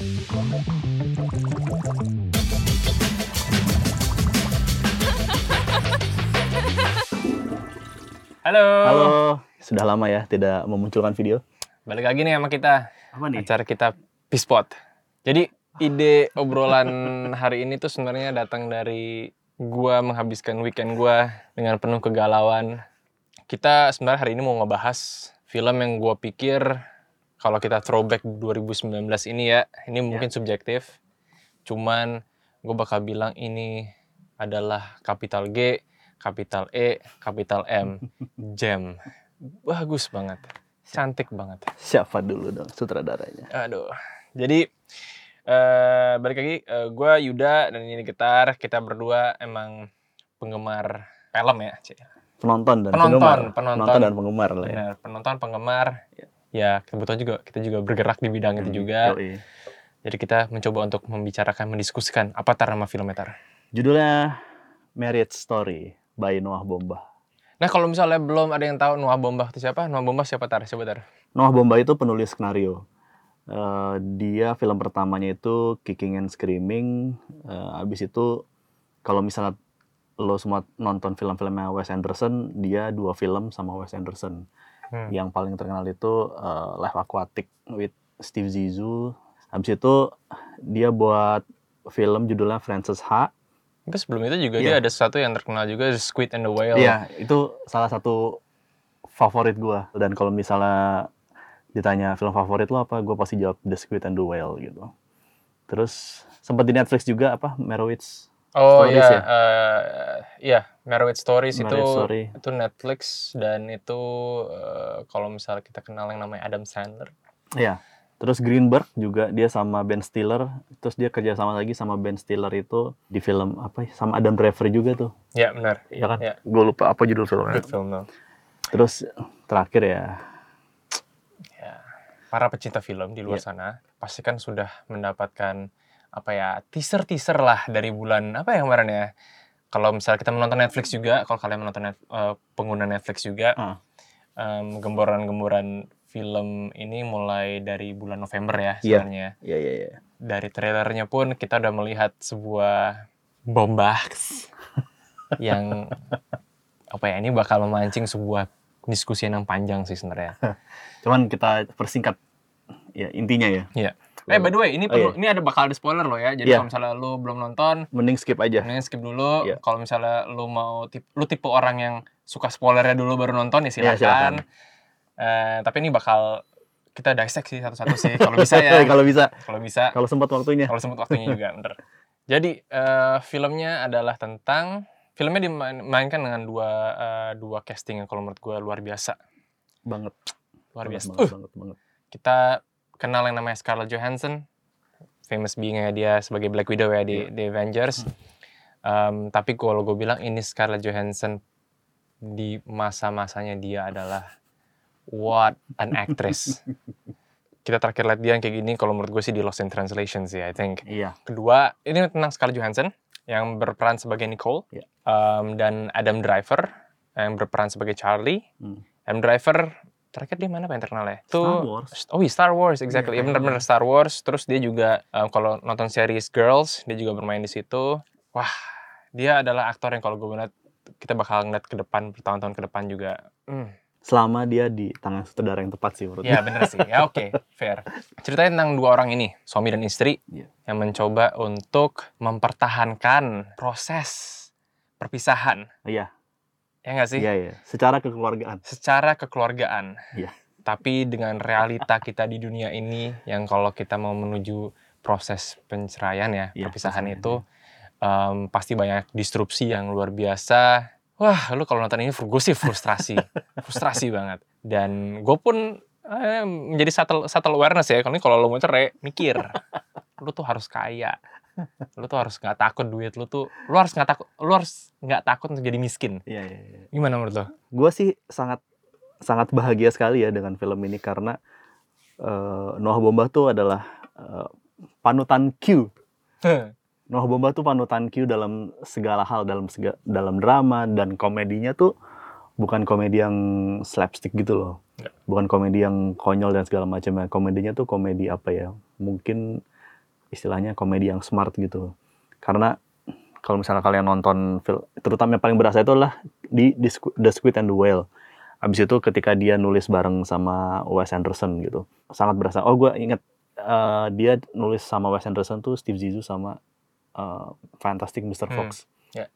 Halo. Halo, sudah lama ya tidak memunculkan video. Balik lagi nih sama kita. Apa nih? Acara kita Pispot. Jadi ide obrolan hari ini tuh sebenarnya datang dari gua menghabiskan weekend gua dengan penuh kegalauan. Kita sebenarnya hari ini mau ngebahas film yang gua pikir kalau kita throwback 2019 ini ya, ini mungkin subjektif. Cuman gue bakal bilang ini adalah kapital G, kapital E, kapital M. Jam. Bagus banget. Cantik banget. Siapa dulu dong sutradaranya? Aduh. Jadi eh balik lagi gue Yuda dan ini Getar. Kita berdua emang penggemar film ya, Cik. Penonton dan Penonton, penggemar. penonton. dan penggemar lah ya. Benar, penonton, penggemar. Ya, kebetulan juga kita juga bergerak di bidang itu Hmm, juga. yoi. Jadi kita mencoba untuk membicarakan, mendiskusikan apa tar nama filmnya tar. Judulnya Marriage Story by Noah Bombah. Nah kalau misalnya belum ada yang tahu Noah Bombah itu siapa? Noah Bombah siapa tar? Siapa tar? Noah Bombah itu penulis skenario. Eh, dia film pertamanya itu Kicking and Screaming. Eh, abis itu kalau misalnya lo semua nonton film-filmnya Wes Anderson, dia dua film sama Wes Anderson. Hmm. Yang paling terkenal itu eh, Life Aquatic with Steve Zissou. Habis itu dia buat film judulnya Frances Ha. Tapi sebelum itu juga Iya. dia ada sesuatu yang terkenal juga, Squid and the Whale. Iya, itu salah satu favorit gua. Dan kalau misalnya ditanya film favorit lo apa, gua pasti jawab The Squid and the Whale gitu. Terus sempat di Netflix juga apa Merowitz. Oh Stories iya, ya? eh, iya, Marriage Stories itu Marriage Story. itu Netflix dan itu eh, kalau misalnya kita kenal yang namanya Adam Sandler. Iya. Terus Greenberg juga dia sama Ben Stiller. Terus dia kerja sama lagi sama Ben Stiller itu di film apa ya, sama Adam Driver juga tuh. Ya benar. Iya kan? Iya. Gue lupa apa judul filmnya. Good film tuh. Terus terakhir ya Ya. Para pecinta film di luar Iya. sana pasti kan sudah mendapatkan apa ya teaser-teaser lah dari bulan apa ya kemarin ya. Kalau misalnya kita menonton Netflix juga, kalau kalian menonton net- eh, pengguna Netflix juga, Ah. em, gemboran-gemboran film ini mulai dari bulan November ya Iya. sebenarnya. Iya iya iya. Dari trailernya pun kita udah melihat sebuah bombas yang apa ya ini bakal memancing sebuah diskusi yang panjang sih sebenarnya. Cuman kita persingkat ya intinya ya. Iya. Eh by the way, ini Oh, perlu, iya. ini ada bakal ada spoiler loh ya. Jadi Iya. kalau misalnya lu belum nonton, Mending skip aja. mending skip dulu. Iya. Kalau misalnya lu mau tip, lu tipe orang yang suka spoilernya dulu baru nonton ya Iya, silakan. silakan. Eh, tapi ini bakal kita dissect sih satu-satu sih kalau bisa ya. kalau bisa, kalau bisa, kalau sempat waktunya. kalau sempat waktunya juga bener. Jadi eh, filmnya adalah tentang filmnya dimainkan dengan dua eh, dua casting yang kalau menurut gue luar biasa. Banget. Luar biasa. Banget, Uh, banget, banget. kita kenal yang namanya Scarlett Johansson, famous being-nya dia sebagai Black Widow ya di, Iya. di Avengers. Um, tapi kalau gue bilang ini Scarlett Johansson di masa-masanya dia adalah what an actress. Kita terakhir lihat dia yang kayak gini, kalau menurut gue sih di Lost in Translation sih, I think. Iya. Kedua, ini tentang Scarlett Johansson yang berperan sebagai Nicole Iya. um, dan Adam Driver yang berperan sebagai Charlie. Hmm. Adam Driver terakhir dia mana apa yang terkenal ya? Itu Star Wars. Oh iya Star Wars, exactly. Iya, Ya benar-benar Star Wars. Terus dia juga um, kalau nonton series Girls, dia juga bermain di situ. Wah, dia adalah aktor yang kalau gue ngeliat kita bakal ngeliat ke depan bertahun-tahun ke depan juga. Hmm. Selama dia di tangan sutradara yang tepat sih menurut Ya bener sih. Ya oke, fair. Ceritanya tentang dua orang ini, suami dan istri, Iya. yang mencoba untuk mempertahankan proses perpisahan. Iya. Ya nggak sih? Iya, iya. Secara kekeluargaan. Secara kekeluargaan. Iya. Tapi dengan realita kita di dunia ini, yang kalau kita mau menuju proses penceraian ya, Iya, perpisahan perceraian, itu, em, pasti banyak disrupsi yang luar biasa. Wah, lu kalau nonton ini, gue sih frustrasi. frustrasi banget. Dan gue pun eh, menjadi subtle, subtle awareness ya. Kalau ini kalau lo mau cerai, mikir. lu tuh harus kaya. Lu tuh harus nggak takut duit lu tuh. Lu harus nggak takut. Lu harus nggak takut untuk jadi miskin. Iya, iya, iya. Gimana menurut lo? Gue sih sangat sangat bahagia sekali ya dengan film ini karena eh, Noah Bombah tuh adalah eh, panutan Q. Noah Bombah tuh panutan Q dalam segala hal, dalam sega- dalam drama dan komedinya tuh bukan komedi yang slapstick gitu loh. Bukan komedi yang konyol dan segala macamnya. Komedinya tuh komedi apa ya? Mungkin istilahnya komedi yang smart gitu. Karena kalau misalnya kalian nonton film, terutama yang paling berasa itu adalah di, The Squid and the Whale. Abis itu ketika dia nulis bareng sama Wes Anderson gitu, sangat berasa. Oh gue inget eh, dia nulis sama Wes Anderson tuh Steve Zissou sama eh, Fantastic Mr. Hmm, Fox. ya.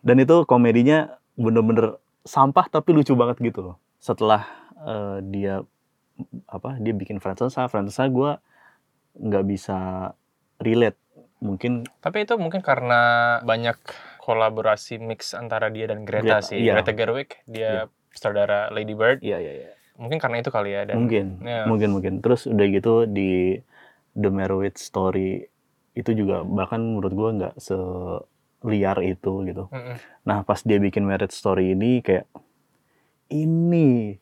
Dan itu komedinya bener-bener sampah tapi lucu banget gitu loh. Setelah eh, dia apa dia bikin Frances Ha, Frances Ha gue nggak bisa relate. Mungkin Tapi itu mungkin karena banyak kolaborasi mix antara dia dan Greta, Greta, sih. iya. Greta Gerwig, dia sutradara Lady Bird. iya iya iya. Mungkin karena itu kali ya. Dan, mungkin ya. mungkin mungkin terus udah gitu di The Merowitz Story itu juga bahkan menurut gua nggak seliar itu gitu Mm-mm. nah pas dia bikin Marriage Story ini kayak ini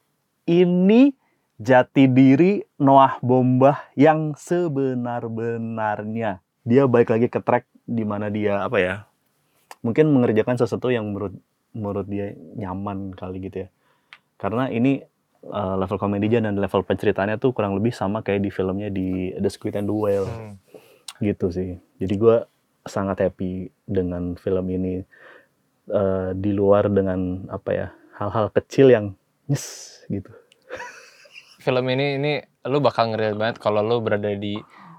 ini jati diri Noah Bombah yang sebenar-benarnya dia balik lagi ke track di mana dia apa ya mungkin mengerjakan sesuatu yang menurut menurut dia nyaman kali gitu ya karena ini uh, level komedinya dan level penceritaannya tuh kurang lebih sama kayak di filmnya di The Squid and the Whale Hmm. gitu sih. Jadi gue sangat happy dengan film ini Eh, di luar dengan apa ya hal-hal kecil yang nyes gitu. Film ini ini lu bakal ngeliat banget kalau lu berada di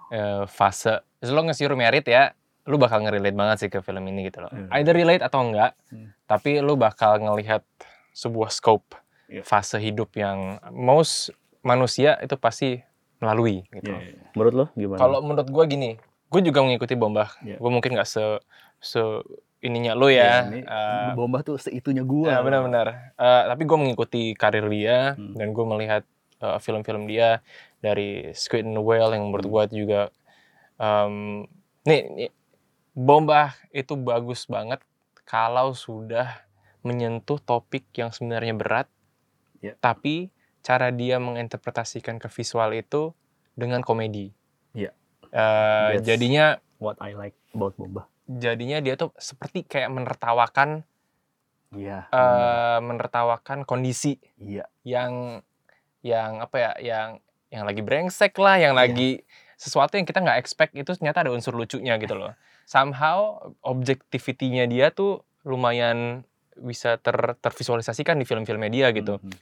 eh, fase as long as you're married ya, lu bakal ngerelate banget sih ke film ini gitu loh. Hmm. Either relate atau enggak, Hmm. tapi lu bakal ngelihat sebuah scope Iya. fase hidup yang most manusia itu pasti melalui gitu. Menurut lo gimana? Kalau menurut gue gini, gue juga mengikuti Bombah. Iya. Gue mungkin nggak se se ininya lo Ya, ya. ini Eh, bomba tuh seitunya gua. ya, benar-benar. Eh, tapi gue mengikuti karir dia Hmm. dan gue melihat eh, film-film dia dari Squid and the Whale yang menurut gue juga em, nih, nih, Bombah itu bagus banget kalau sudah menyentuh topik yang sebenarnya berat, Ya. tapi cara dia menginterpretasikan ke visual itu dengan komedi. Ya. Eh, That's- jadinya What I like about bomba. jadinya dia tuh seperti kayak menertawakan Iya. eh, menertawakan kondisi Iya. yang yang apa ya yang yang lagi brengsek lah yang Iya. lagi sesuatu yang kita nggak expect itu ternyata ada unsur lucunya gitu loh somehow objectivity-nya dia tuh lumayan bisa ter tervisualisasikan di film-filmnya dia gitu Mhm.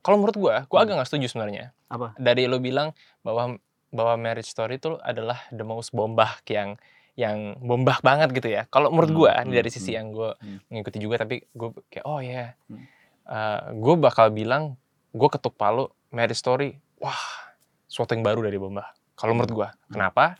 kalau menurut gua gua Hmm. agak nggak setuju sebenarnya Apa? dari lo bilang bahwa bahwa Marriage Story itu adalah the most bombah yang yang bombah banget gitu ya. Kalau menurut Hmm, gua hmm, dari sisi hmm, yang gue hmm. mengikuti juga tapi gue kayak oh ya, Hmm. gue bakal bilang gue ketuk palu Marriage Story, wah suatu yang baru dari bombah. Kalau menurut gua, Hmm. kenapa?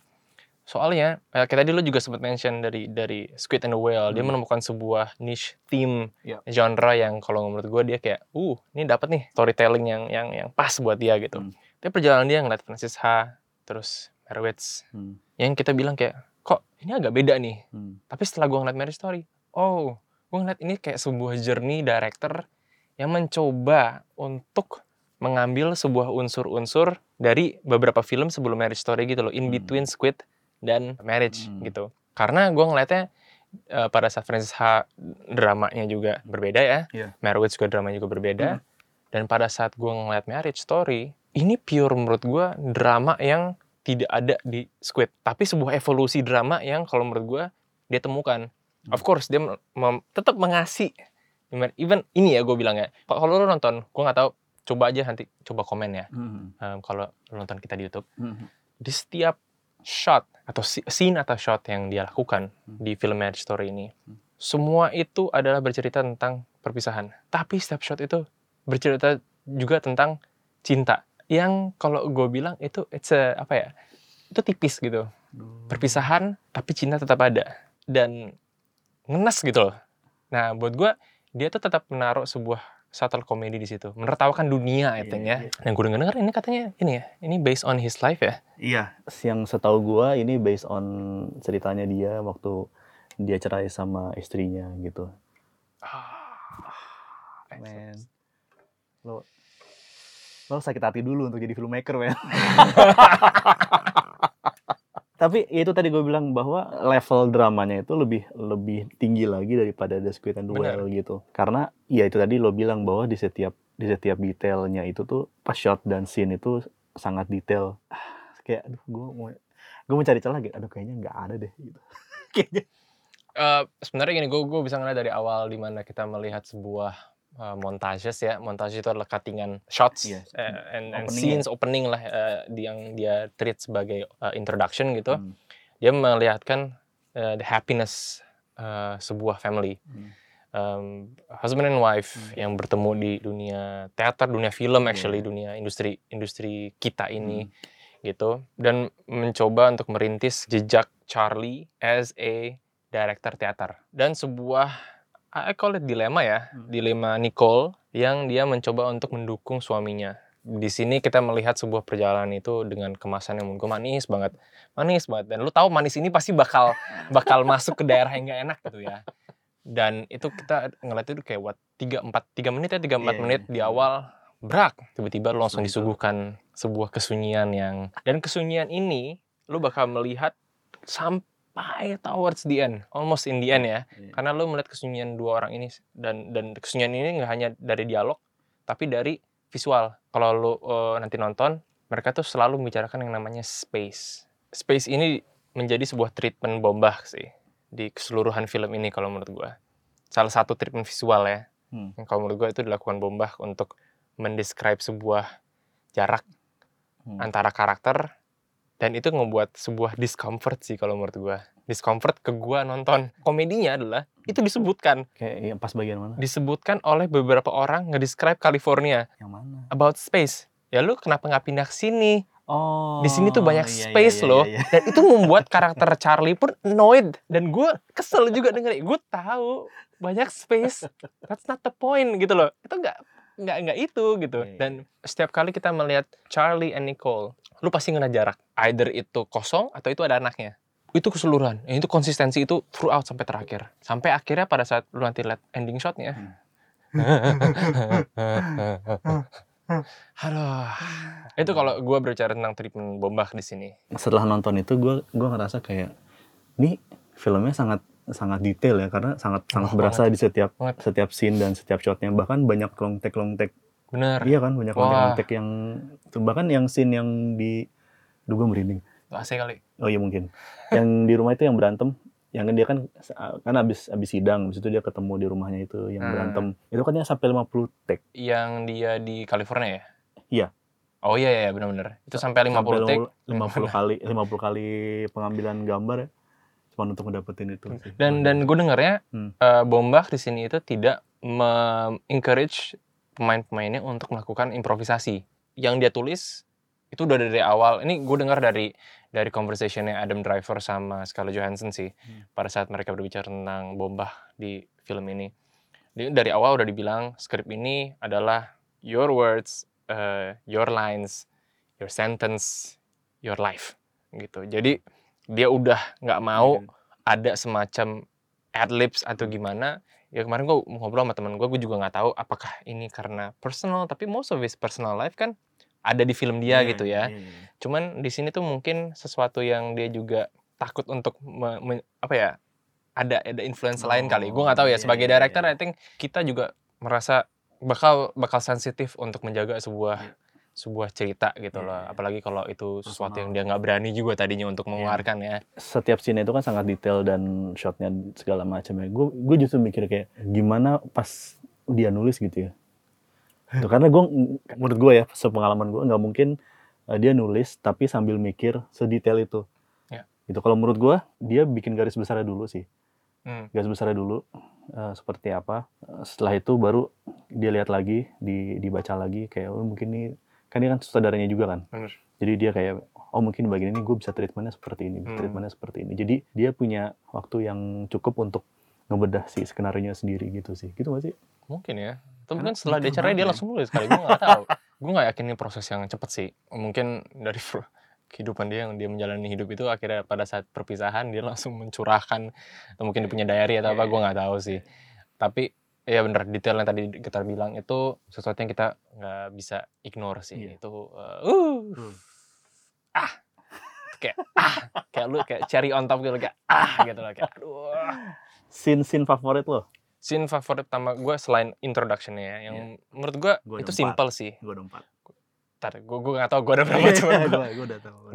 Soalnya eh, kayak tadi lo juga sempat mention dari dari Squid and the Whale, dia Hmm. menemukan sebuah niche theme Yep. genre yang kalau menurut gua dia kayak, uh ini dapat nih storytelling yang yang yang pas buat dia gitu. Hmm. Tapi perjalanan dia ngeliat Francis Ha, terus Merowitz, Hmm. yang kita bilang kayak, kok ini agak beda nih. Hmm. Tapi setelah gua ngeliat Marriage Story, oh, gua ngeliat ini kayak sebuah journey director yang mencoba untuk mengambil sebuah unsur-unsur dari beberapa film sebelum Marriage Story gitu loh, in Hmm. between Squid dan Marriage Hmm. gitu. Karena gua ngeliatnya eh, pada saat Francis Ha dramanya juga berbeda ya, Iya. Merowitz juga dramanya juga berbeda, Hmm. dan pada saat gua ngeliat Marriage Story, ini pure menurut gua drama yang tidak ada di Squid, tapi sebuah evolusi drama yang kalau menurut gua dia temukan. Hmm. Of course dia tetap mengasih even ini ya gue bilang ya kalau lo nonton gue nggak tahu coba aja nanti coba komen ya Hmm. em, kalau nonton kita di YouTube Hmm. di setiap shot atau scene atau shot yang dia lakukan Hmm. di film Marriage Story ini Hmm. semua itu adalah bercerita tentang perpisahan tapi setiap shot itu bercerita juga tentang cinta yang kalau gue bilang itu it's a, apa ya itu tipis gitu perpisahan tapi cinta tetap ada dan ngenes gitu loh nah buat gue dia tuh tetap menaruh sebuah subtle komedi di situ menertawakan dunia I think ya iya. dan gue denger ini katanya ini ya ini based on his life ya Iya. Yang setahu gua ini based on ceritanya dia waktu dia cerai sama istrinya gitu. Men. Lo lo sakit hati dulu untuk jadi filmmaker, men. Tapi ya itu tadi gue bilang bahwa level dramanya itu lebih lebih tinggi lagi daripada The Squid and the. Whale gitu. Karena ya itu tadi lo bilang bahwa di setiap di setiap detailnya itu tuh pas shot dan scene itu sangat detail. Ah, kayak aduh gue mau gue mau cari celah gitu aduh kayaknya nggak ada deh gitu kayaknya Eh, sebenarnya gini, gue gue bisa ngeliat dari awal di mana kita melihat sebuah uh, montages ya. Montage itu adalah cuttingan shots Yes. eh, and, and Opening scenes opening lah di yang dia treat sebagai uh, introduction gitu. Hmm. Dia melihatkan uh, the happiness uh, sebuah family. Hmm. Um, husband and wife Hmm. yang bertemu di dunia teater, dunia film Iya, actually, iya. dunia industri industri kita ini Hmm. gitu dan mencoba untuk merintis jejak Charlie as a director teater dan sebuah I call it dilema ya? Hmm. dilema Nicole yang dia mencoba untuk mendukung suaminya. Di sini kita melihat sebuah perjalanan itu dengan kemasan yang gue manis banget. Manis banget. Dan lu tahu manis ini pasti bakal bakal masuk ke daerah yang gak enak gitu ya. Dan itu kita ngeliat itu kayak what tiga empat tiga menit ya tiga empat Iya, menit di iya. awal brak tiba-tiba lu langsung disuguhkan sebuah kesunyian yang dan kesunyian ini lu bakal melihat sampai towards the end almost in the end ya Iya. karena lu melihat kesunyian dua orang ini dan dan kesunyian ini nggak hanya dari dialog tapi dari visual kalau lu eh, nanti nonton mereka tuh selalu membicarakan yang namanya space space ini menjadi sebuah treatment bombah sih di keseluruhan film ini kalau menurut gua salah satu treatment visual ya Hmm. yang kalau menurut gua itu dilakukan bombah untuk mendescribe sebuah jarak Hmm. antara karakter dan itu ngebuat sebuah discomfort sih kalau menurut gua. Discomfort ke gua nonton. Komedinya adalah itu disebutkan. Kayak yang pas bagian mana? Disebutkan oleh beberapa orang ngedescribe California. Yang mana? About space. Ya lu kenapa nggak pindah ke sini? Oh di sini tuh banyak iya, iya, space iya, loh. iya, iya. dan itu membuat karakter Charlie pun annoyed. Dan gue kesel juga denger gue tahu banyak space. That's not the point gitu loh. Itu nggak nggak nggak itu gitu. Iya, iya, dan setiap kali kita melihat Charlie and Nicole lu pasti ngeliat jarak. Either itu kosong atau itu ada anaknya. Itu keseluruhan. Ya, itu konsistensi itu throughout sampai terakhir. Sampai akhirnya pada saat lu nanti lihat ending shotnya. Aduh, itu kalau gue berbicara tentang treatment bombak di sini. setelah nonton itu gue gua ngerasa kayak ini filmnya sangat sangat detail ya karena sangat sangat Oh, berasa di setiap Banget. setiap scene dan setiap shotnya bahkan banyak long take long take Bener. iya kan banyak long take Wah. long take yang bahkan yang scene yang di Duh, gue merinding AC kali. oh iya mungkin yang di rumah itu yang berantem yang dia kan kan abis abis sidang habis itu dia ketemu di rumahnya itu yang Hmm. berantem itu kan yang sampai 50 take Yang dia di California ya? Iya. Oh iya iya benar-benar. Itu sampai 50 sampai take. 50 kali 50 kali pengambilan gambar ya cuma untuk ngedapetin itu sih. Dan dan gue dengarnya Hmm. eh, bombak di sini itu tidak me-encourage pemain-pemainnya untuk melakukan improvisasi. Yang dia tulis itu udah dari awal. Ini gue dengar dari dari conversationnya Adam Driver sama Scarlett Johansson sih Hmm. pada saat mereka berbicara tentang bombah di film ini. Dia dari awal udah dibilang skrip ini adalah your words, eh, your lines, your sentence, your life gitu. Jadi dia udah nggak mau ada semacam ad libs atau gimana ya kemarin gue ngobrol sama teman gue gue juga nggak tahu apakah ini karena personal tapi most of his personal life kan ada di film dia Iya, gitu ya iya. cuman di sini tuh mungkin sesuatu yang dia juga takut untuk me- me- apa ya ada ada influence lain kali gue nggak tahu ya Oh, iya, sebagai director iya. I think kita juga merasa bakal bakal sensitif untuk menjaga sebuah Iya. Sebuah cerita gitu Iya, loh iya. apalagi kalau itu sesuatu yang dia nggak berani juga tadinya untuk Iya. mengeluarkan ya setiap scene itu kan sangat detail dan shotnya segala macam ya. Gue gue justru mikir kayak gimana pas dia nulis gitu ya. Tuh, karena gue menurut gue ya sepengalaman gue nggak mungkin uh, dia nulis tapi sambil mikir sedetail itu. Ya. Itu kalau menurut gue dia bikin garis besarnya dulu sih. Hmm. Garis besarnya dulu uh, seperti apa. Uh, setelah itu baru dia lihat lagi, di, dibaca lagi kayak oh, mungkin ini kan dia kan sutradaranya juga kan. Bener. Jadi dia kayak oh mungkin bagian ini gue bisa treatmentnya seperti ini, Hmm. treatmentnya seperti ini. Jadi dia punya waktu yang cukup untuk ngebedah si skenario sendiri gitu sih. Gitu gak sih? Mungkin ya. Tapi kan setelah dia detail cerai dia banget. langsung nulis kali. Gue nggak tahu. gue nggak yakin ini proses yang cepet sih. Mungkin dari kehidupan dia yang dia menjalani hidup itu akhirnya pada saat perpisahan dia langsung mencurahkan atau mungkin dia punya diary atau apa Iya, gue nggak tahu sih. Tapi ya bener detail yang tadi kita bilang itu sesuatu yang kita nggak bisa ignore sih. Iya. Itu uh, uh, Hmm. ah kayak ah kayak lu kayak cherry on top gitu kayak ah gitu loh kayak aduh Scene-scene favorit lo? scene favorit pertama gue selain introduction-nya ya, yang menurut gue itu ada simple sih. Gue ada empat. Ntar, gue gue gak tau gue ada berapa cuma gue. gue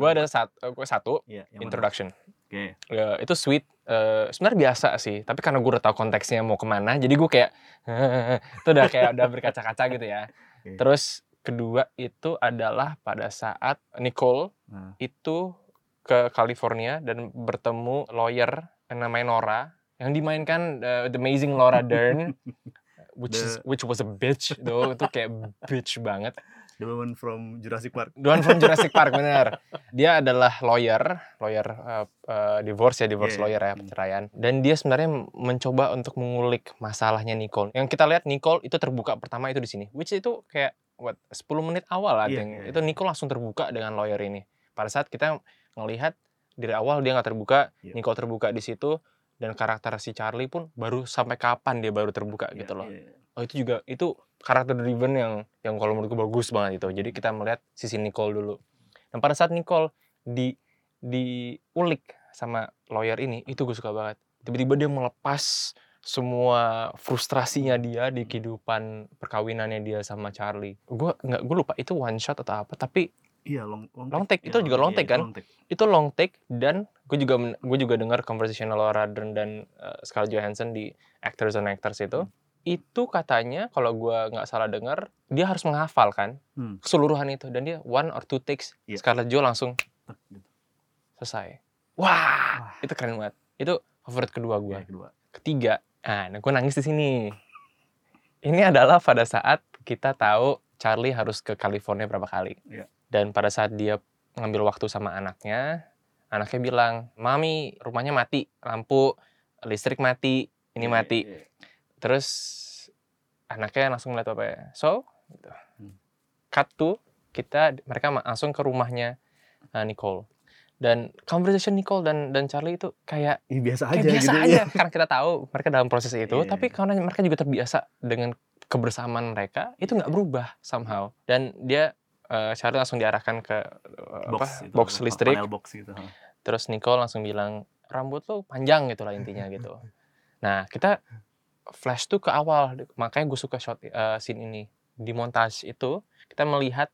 gue ada satu, gue satu Iya, yang mana? Oke. Ya, itu sweet. Eh, Sebenarnya biasa sih, tapi karena gue udah tahu konteksnya mau ke mana, jadi gue kayak itu udah kayak udah berkaca-kaca gitu ya. Oke. Terus kedua itu adalah pada saat Nicole Nah, itu ke California dan bertemu lawyer yang namanya Nora yang dimainkan uh, the amazing Laura Dern which is The- which was a bitch though itu kayak bitch banget The woman from Jurassic Park. The one from Jurassic Park bener dia adalah lawyer lawyer uh, uh, divorce ya divorce Yeah. lawyer ya Hmm. perceraian dan dia sebenarnya mencoba untuk mengulik masalahnya Nicole yang kita lihat Nicole itu terbuka pertama itu di sini which itu kayak what 10 menit awal lah Iya, Deng. iya, itu Nicole langsung terbuka dengan lawyer ini pada saat kita ngelihat dari awal dia nggak terbuka Iya. Nicole terbuka di situ dan karakter si Charlie pun baru sampai kapan dia baru terbuka Iya, gitu loh iya. Oh itu juga itu karakter driven yang yang kalau menurut gue bagus banget itu jadi kita melihat sisi Nicole dulu. Dan pada saat Nicole di diulik sama lawyer ini itu gue suka banget. Tiba-tiba dia melepas semua frustrasinya dia di kehidupan perkawinannya dia sama Charlie. Gue nggak gue lupa itu one shot atau apa tapi Iya, long, long, Long take, itu juga long take, kan? itu long take dan gue juga gue juga dengar conversation Laura Dern dan uh, Scarlett Johansson di Actors on Actors itu. Hmm. Itu katanya kalau gue nggak salah dengar dia harus menghafal kan Hmm. keseluruhan itu dan dia one or two takes Iya. Scarlett Jo langsung Gitu. selesai wah itu keren banget itu favorit kedua gue kedua. ketiga ah gue nangis di sini ini adalah pada saat kita tahu Charlie harus ke California berapa kali Iya. dan pada saat dia ngambil waktu sama anaknya anaknya bilang mami rumahnya mati lampu listrik mati ini Iya, mati iya, iya. Terus anaknya langsung ngeliat apa ya so gitu. Hmm. cut to kita mereka langsung ke rumahnya uh, Nicole dan conversation Nicole dan dan Charlie itu kayak Ih, biasa aja kayak biasa gitu aja ya. karena kita tahu mereka dalam proses itu Iya. tapi karena mereka juga terbiasa dengan kebersamaan mereka itu nggak berubah somehow dan dia eh, Charlie langsung diarahkan ke eh, Box, apa itu, box listrik Panel box gitu. terus Nicole langsung bilang rambut lo panjang gitu lah intinya gitu nah kita flash tuh ke awal makanya gue suka shot eh, scene ini di montage itu kita melihat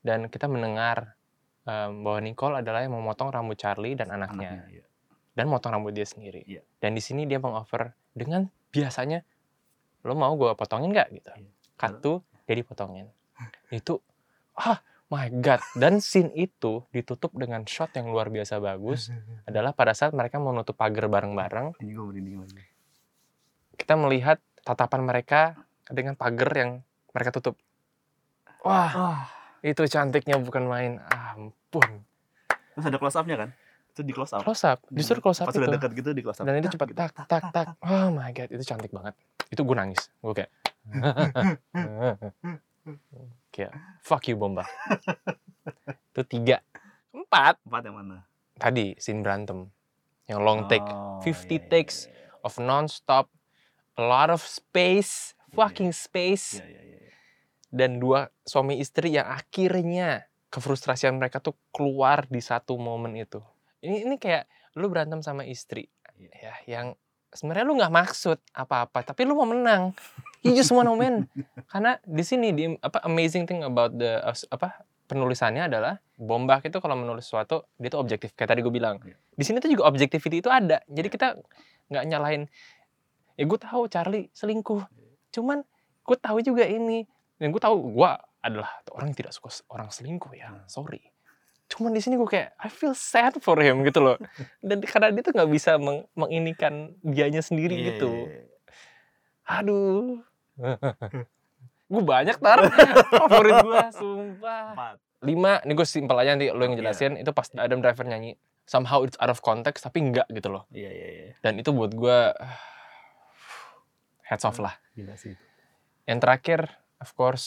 dan kita mendengar em, bahwa Nicole adalah yang memotong rambut Charlie dan anaknya Anaknya, iya. dan motong rambut dia sendiri. Iya. Dan di sini dia mengoffer dengan biasanya lo mau gue potongin nggak gitu. Iya. Dia dipotongin. Itu ah my god dan scene itu ditutup dengan shot yang luar biasa bagus adalah pada saat mereka mau nutup pagar bareng-bareng Ini gue merinding lagi. Kita melihat tatapan mereka dengan pagar yang mereka tutup. Wah, Wah. itu cantiknya bukan main. Ah, ampun. Terus ada close up-nya kan? Itu di close up. Close up, justru close up Pas itu. udah dekat gitu di close up. dan itu Tak, cepat gitu. tak tak tak oh my god itu cantik banget itu gue nangis gue kayak kayak fuck you bomba itu tiga empat Empat yang mana? tadi scene berantem yang long take Oh, 50 iya, iya, takes iya, iya. of non-stop a lot of space fucking space. Iya, iya, iya, iya. dan dua suami istri yang akhirnya kefrustrasian mereka tuh keluar di satu momen itu. Ini ini kayak lu berantem sama istri Iya. ya yang sebenarnya lu nggak maksud apa-apa tapi lu mau menang. You just wanna win. Karena di sini di apa amazing thing about the uh, apa penulisannya adalah Bombak itu kalau menulis sesuatu dia tuh objektif kayak tadi gue bilang. Iya. di sini tuh juga objectivity itu ada. Jadi kita nggak nyalahin ya gue tahu Charlie selingkuh. Cuman gue tahu juga ini. Dan gue tahu gue adalah orang yang tidak suka orang selingkuh ya. Hmm. sorry. Cuman di sini gue kayak I feel sad for him gitu loh. Dan karena dia tuh nggak bisa meng menginikan dianya sendiri Iya, gitu. iya, iya. aduh. Gue banyak tar. Favorit gue sumpah. Empat. lima. Ini gue simpel aja nanti lo yang Iya. jelasin. Itu pas Adam Driver nyanyi. Somehow it's out of context tapi enggak gitu loh. Iya, iya, iya. dan itu buat gue heads off lah Gila sih. yang terakhir of course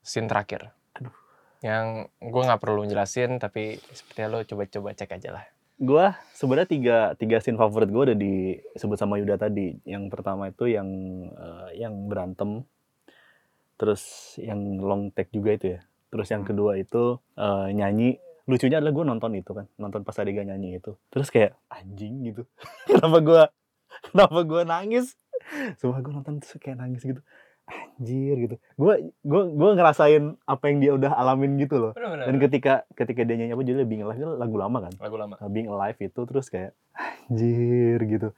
scene terakhir Aduh. yang gue nggak perlu jelasin tapi sepertinya lo coba-coba cek aja lah Gua sebenarnya tiga tiga scene favorit gue udah disebut sama Yuda tadi. Yang pertama itu yang eh, yang berantem, terus yang long take juga itu ya. Terus yang Hmm. kedua itu eh, nyanyi. Lucunya adalah gue nonton itu kan, nonton pas Adiga nyanyi itu. Terus kayak anjing gitu. kenapa gue kenapa gue nangis? Sumpah gue nonton terus kayak nangis gitu. anjir gitu gue gue gue ngerasain apa yang dia udah alamin gitu loh Bener-bener. dan ketika ketika dia nyanyi apa judulnya Being Alive itu lagu lama kan lagu lama. Nah, Being Alive itu terus kayak anjir gitu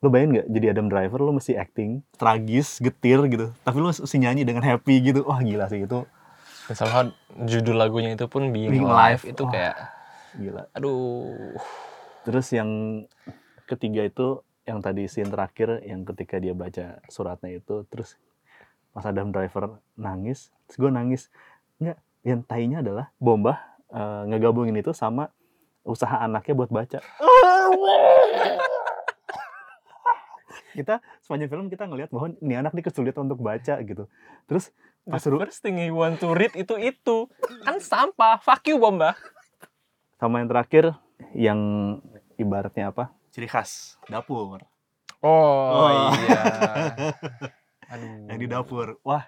lo bayangin nggak jadi Adam Driver lo mesti acting tragis getir gitu tapi lo mesti nyanyi dengan happy gitu wah gila sih itu somehow judul lagunya itu pun Being, Being Alive, Alive. itu Wah. kayak gila aduh. terus yang ketiga itu yang tadi scene terakhir yang ketika dia baca suratnya itu terus pas Adam Driver nangis terus gue nangis nggak yang tainya adalah Bomba eh, ngegabungin itu sama usaha anaknya buat baca kita sepanjang film kita ngelihat bahwa ini anak nih kesulitan untuk baca gitu terus The pas ru- first thing you want to read itu itu kan sampah. Fuck you bomba. sama yang terakhir yang ibaratnya apa ciri khas dapur Oh, Oh. iya. Aduh. yang di dapur wah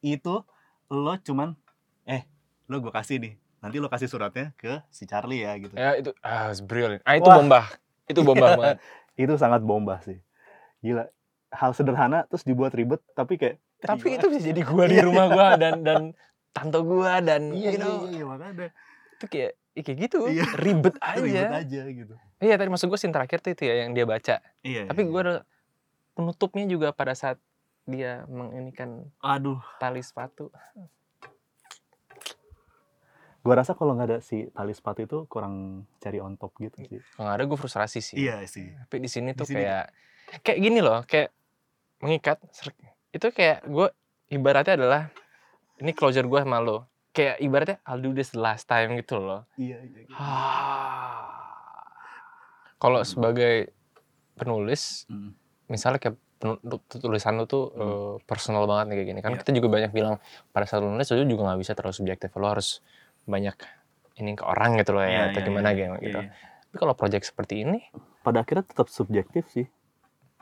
itu lo cuman eh lo gue kasih nih nanti lo kasih suratnya ke si Charlie ya gitu Ya itu ah brilliant. Ah itu Wah. bomba. Itu bomba Iya. banget. itu sangat bomba sih gila hal sederhana terus dibuat ribet tapi kayak Tapi itu bisa jadi gua di rumah gua dan dan tante gua dan iya you iya know, iya, iya makanya itu kayak ya kayak gitu Iya. ribet aja. ribet aja gitu Iya tadi maksud gue scene terakhir tuh itu ya yang dia baca. iya Tapi gue ada penutupnya juga pada saat dia menginikan aduh tali sepatu. gue rasa kalau nggak ada si tali sepatu itu kurang cari on top gitu sih Kalau nggak ada gue frustrasi sih. iya sih Tapi di sini tuh sini- kayak kayak gini loh, kayak mengikat. Itu kayak gue ibaratnya adalah ini closure gue sama lo. Kayak ibaratnya I'll do this the last time gitu loh. iya iya gitu. Kalau sebagai penulis, Hmm. misalnya kayak tulisan lu tuh Hmm. eh, personal banget nih kayak gini kan Iya. kita juga banyak bilang pada saat lu nulis lu juga nggak bisa terlalu subjektif lo harus banyak ini ke orang gitu loh ya Iya, atau iya, gimana iya. gitu, Iya, gitu. iya. tapi kalau project seperti ini pada akhirnya tetap subjektif sih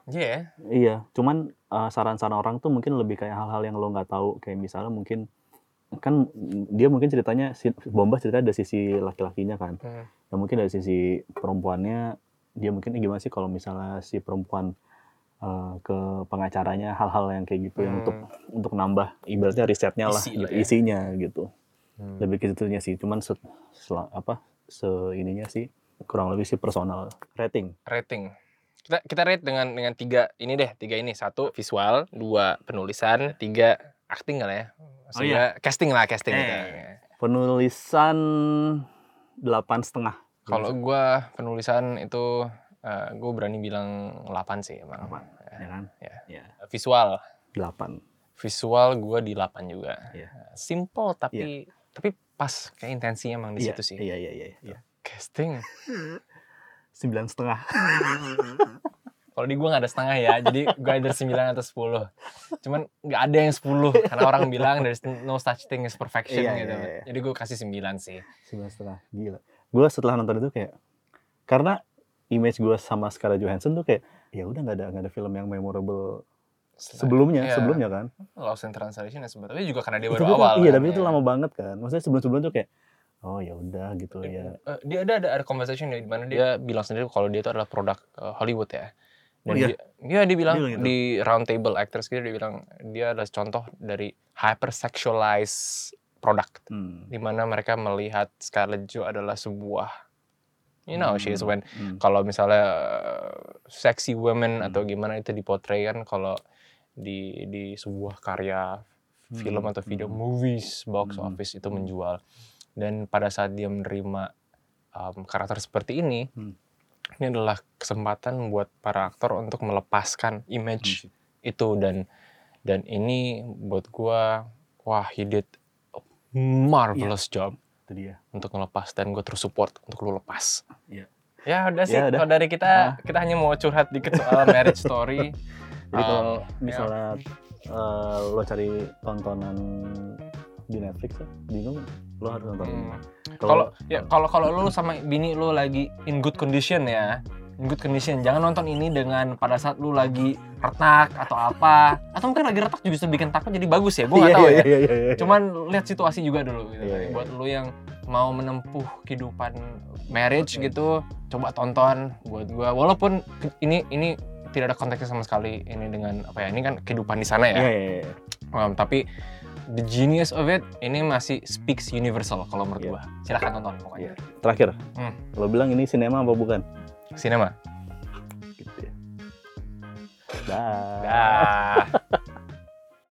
iya ya Iya, cuman uh, saran-saran orang tuh mungkin lebih kayak hal-hal yang lo nggak tahu, kayak misalnya mungkin kan dia mungkin ceritanya si Bomba ceritanya dari sisi laki-lakinya kan, Hmm. dan mungkin dari sisi perempuannya dia mungkin gimana sih kalau misalnya si perempuan uh, ke pengacaranya hal-hal yang kayak gitu yang untuk untuk nambah ibaratnya risetnya lah, Isi lah ya. isinya gitu, Hmm. lebih ke situnya sih, cuman se, sel- apa se ininya sih kurang lebih sih personal rating. rating kita kita rate dengan dengan tiga ini deh tiga ini satu visual dua penulisan tiga acting kali ya Oh iya. Casting lah casting Eh. gitu. Penulisan delapan setengah. kalau gua penulisan itu gue berani bilang 8 sih emang Delapan. ya kan? Ya. Ya. visual Delapan. visual gue di 8 juga. Iya. Simple tapi tapi pas kayak intensinya emang di Iya, situ sih. Iya iya iya. iya. Casting. Sembilan setengah. Kalau di gue nggak ada setengah ya, jadi gue ada 9 atau 10. Cuman nggak ada yang 10 karena orang bilang there's no such thing as perfection Iya, gitu. iya, iya. Jadi gue kasih 9 sih. Sembilan setengah. Gila. Gue setelah nonton itu kayak karena image gue sama Scarlett Johansson tuh kayak ya udah nggak ada nggak ada film yang memorable sebelumnya Iya. sebelumnya kan. Lost in Translation ya sebetulnya juga karena dia Itu baru kan- awal. iya kan, tapi itu ya. lama banget kan. Maksudnya sebelum sebelum tuh kayak oh ya udah gitu ya. Eh, dia ada ada ada conversation di mana dia bilang sendiri kalau dia itu adalah produk eh, Hollywood ya. Dan Oh, iya? dia, iya, dia bilang Dia bilang gitu? di round table actors gitu dia bilang dia adalah contoh dari hypersexualized product Hmm. di mana mereka melihat Scarlett Jo adalah sebuah you know she is when Hmm. kalau misalnya uh, sexy women Hmm. atau gimana itu dipotret kan kalau di di sebuah karya film Hmm. atau video Hmm. movies box Hmm. office itu Hmm. menjual dan pada saat dia menerima um, karakter seperti ini Hmm. Ini adalah kesempatan buat para aktor untuk melepaskan image itu dan dan ini buat gua wah he did a marvelous job Itu dia. untuk ngelepas dan gue terus support untuk lu lepas. Iya. Ya udah sih, Ya udah. kalau dari kita Ah. kita hanya mau curhat dikit soal marriage story. Jadi kalau Um, misalnya eh, lo cari tontonan di Netflix ya, bingung lo harus nonton. Hmm. Kalau ya kalau kalau lu sama bini lu lagi in good condition ya, in good condition. Jangan nonton ini dengan pada saat lu lagi retak atau apa. Atau mungkin lagi retak juga bisa bikin takut jadi bagus ya. Gue nggak Iya, tahu iya, ya. iya. Cuman lihat situasi juga dulu gitu. Kan. iya. Buat lu yang mau menempuh kehidupan marriage gitu, coba tonton buat gua. Walaupun ini ini tidak ada konteksnya sama sekali ini dengan apa ya? Ini kan kehidupan di sana ya. Iya, iya, iya. Um, tapi the genius of it ini masih speaks universal kalau menurut Iya. gua. Silahkan tonton pokoknya. Terakhir, Hmm. lo bilang ini sinema apa bukan? Cinema. Gitu ya. Dah. Dah.